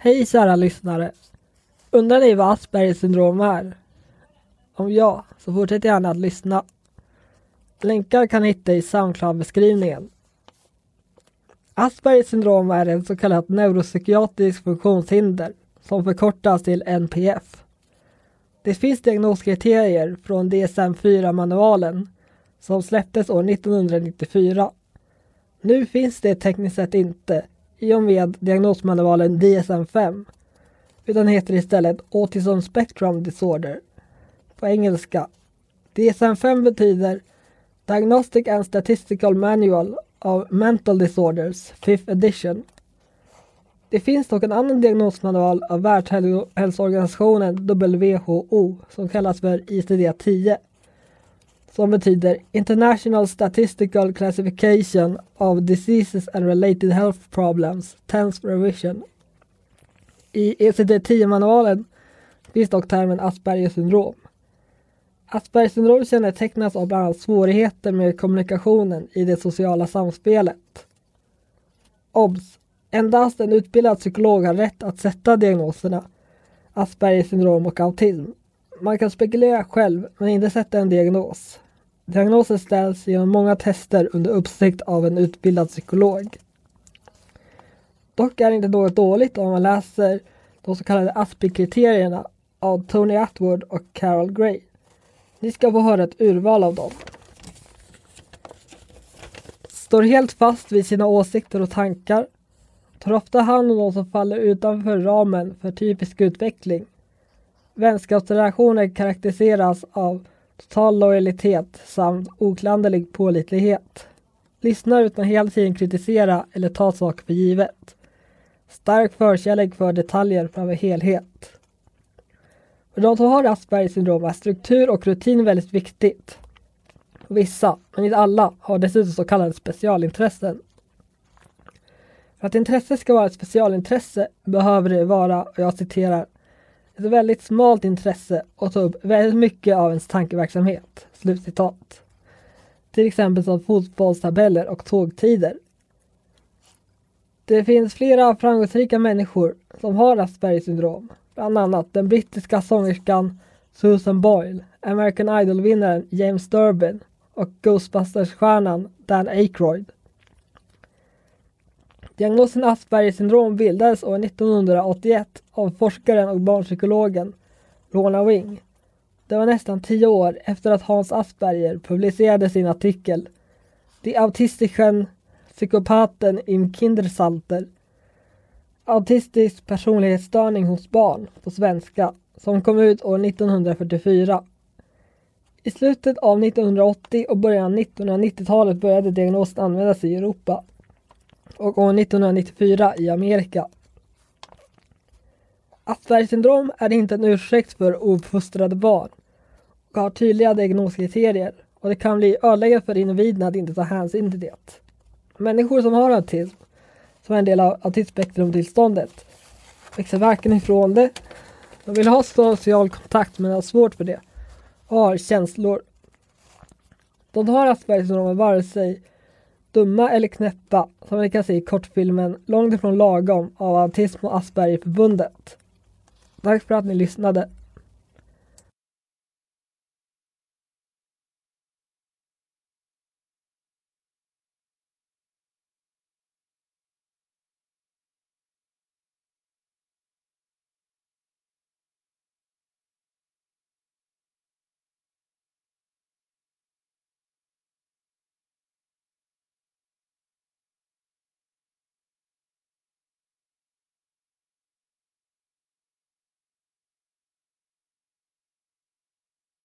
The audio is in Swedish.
Hej kära lyssnare! Undrar ni vad Aspergers syndrom är? Om ja, så fortsätt gärna att lyssna. Länkar kan ni hitta i Soundcloud-beskrivningen. Aspergers syndrom är ett så kallat neuropsykiatriskt funktionshinder som förkortas till NPF. Det finns diagnoskriterier från DSM-4-manualen som släpptes år 1994. Nu finns det tekniskt sett inte i och med diagnosmanualen DSM-5 utan heter istället Autism Spectrum Disorder på engelska. DSM-5 betyder Diagnostic and Statistical Manual of Mental Disorders, 5th edition. Det finns dock en annan diagnosmanual av Världshälsoorganisationen WHO som kallas för ICD-10 som betyder International Statistical Classification of Diseases and Related Health Problems, 10th Revision. I ECD-10-manualen finns dock termen Aspergers syndrom. Aspergers syndrom kännetecknas av bland annat svårigheter med kommunikationen i det sociala samspelet. OBS! Endast en utbildad psykolog har rätt att sätta diagnoserna Aspergers syndrom och autism. Man kan spekulera själv men inte sätta en diagnos. Diagnosen ställs genom många tester under uppsikt av en utbildad psykolog. Dock är det inte något dåligt om man läser de så kallade Aspie-kriterierna av Tony Atwood och Carol Gray. Ni ska få höra ett urval av dem. Står helt fast vid sina åsikter och tankar. Tar ofta hand om de som faller utanför ramen för typisk utveckling. Vänskapsrelationer karaktäriseras av total lojalitet samt oklanderlig pålitlighet. Lyssnar utan hela tiden kritisera eller ta saker för givet. Stark förkärlek för detaljer framför helhet. För de som har Aspergers syndrom är struktur och rutin väldigt viktigt. Vissa, men inte alla, har dessutom så kallade specialintressen. För att intresse ska vara ett specialintresse behöver det vara, och jag citerar, ett väldigt smalt intresse och ta upp väldigt mycket av ens tankeverksamhet. Slutcitat. Till exempel som fotbollstabeller och tågtider. Det finns flera framgångsrika människor som har Aspergers syndrom. Bland annat den brittiska sångerskan Susan Boyle, American Idol-vinnaren James Durbin och Ghostbusters-stjärnan Dan Aykroyd. Diagnosen Aspergers syndrom bildades år 1981 av forskaren och barnpsykologen Rona Wing. Det var nästan tio år efter att Hans Asperger publicerade sin artikel Die autistischen Psykopaten im Kindersalter Autistisk personlighetsstörning hos barn på svenska som kom ut år 1944. I slutet av 1980 och början av 1990-talet började diagnosen användas i Europa och år 1994 i Amerika. Aspergers syndrom är inte en ursäkt för ouppfostrade barn och har tydliga diagnoskriterier och det kan bli ödeläggande för individen att inte ta hänsyn till det. Människor som har autism, som är en del av autismspektrumtillståndet, växer varken ifrån det, de vill ha social kontakt men har svårt för det och har känslor. De har Aspergers syndrom vare sig dumma eller knäppa, som ni kan se i kortfilmen Långt ifrån lagom av Autism och Aspergerförbundet. Tack för att ni lyssnade.